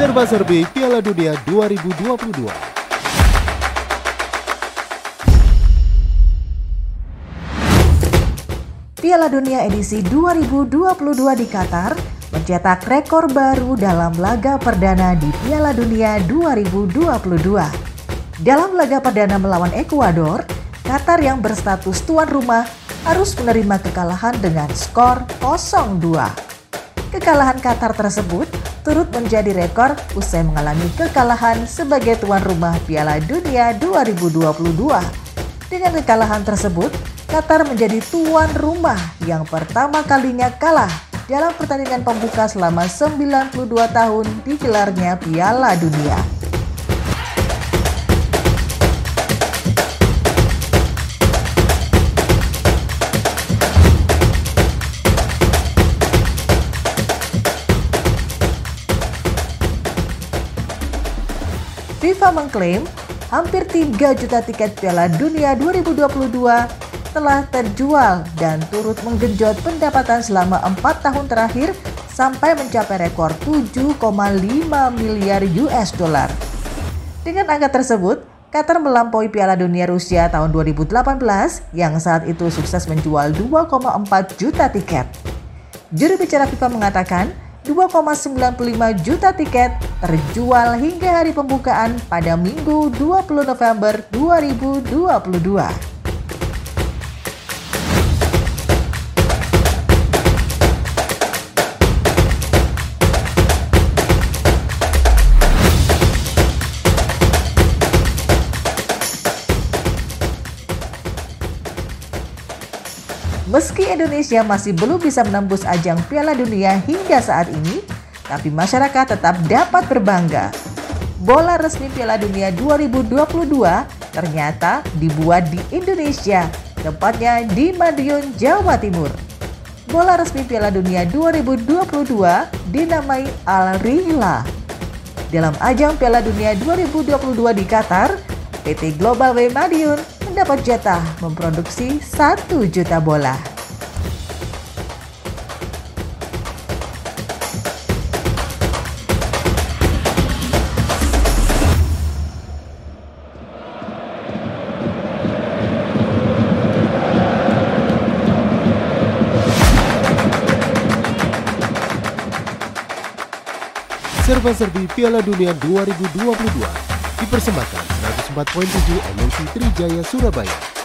Serba-serbi Piala Dunia 2022. Piala Dunia edisi 2022 di Qatar mencetak rekor baru dalam laga perdana di Piala Dunia 2022. Dalam laga perdana melawan Ekuador, Qatar yang berstatus tuan rumah harus menerima kekalahan dengan skor 0-2. Kekalahan Qatar tersebut turut menjadi rekor usai mengalami kekalahan sebagai tuan rumah Piala Dunia 2022. Dengan kekalahan tersebut, Qatar menjadi tuan rumah yang pertama kalinya kalah dalam pertandingan pembuka selama 92 tahun digelarnya Piala Dunia. FIFA mengklaim hampir 3 juta tiket Piala Dunia 2022 telah terjual dan turut menggenjot pendapatan selama 4 tahun terakhir sampai mencapai rekor 7,5 miliar US dollar. Dengan angka tersebut, Qatar melampaui Piala Dunia Rusia tahun 2018 yang saat itu sukses menjual 2,4 juta tiket. Juru bicara FIFA mengatakan, 2,95 juta tiket terjual hingga hari pembukaan pada Minggu 20 November 2022. Meski Indonesia masih belum bisa menembus ajang Piala Dunia hingga saat ini, tapi masyarakat tetap dapat berbangga. Bola resmi Piala Dunia 2022 ternyata dibuat di Indonesia, tepatnya di Madiun, Jawa Timur. Bola resmi Piala Dunia 2022 dinamai Al Rihla. Dalam ajang Piala Dunia 2022 di Qatar, PT Global W Madiun mendapat jatah memproduksi 1 juta bola. Serba-serbi Piala Dunia 2022 dipersembahkan 104.7 MNC Trijaya Surabaya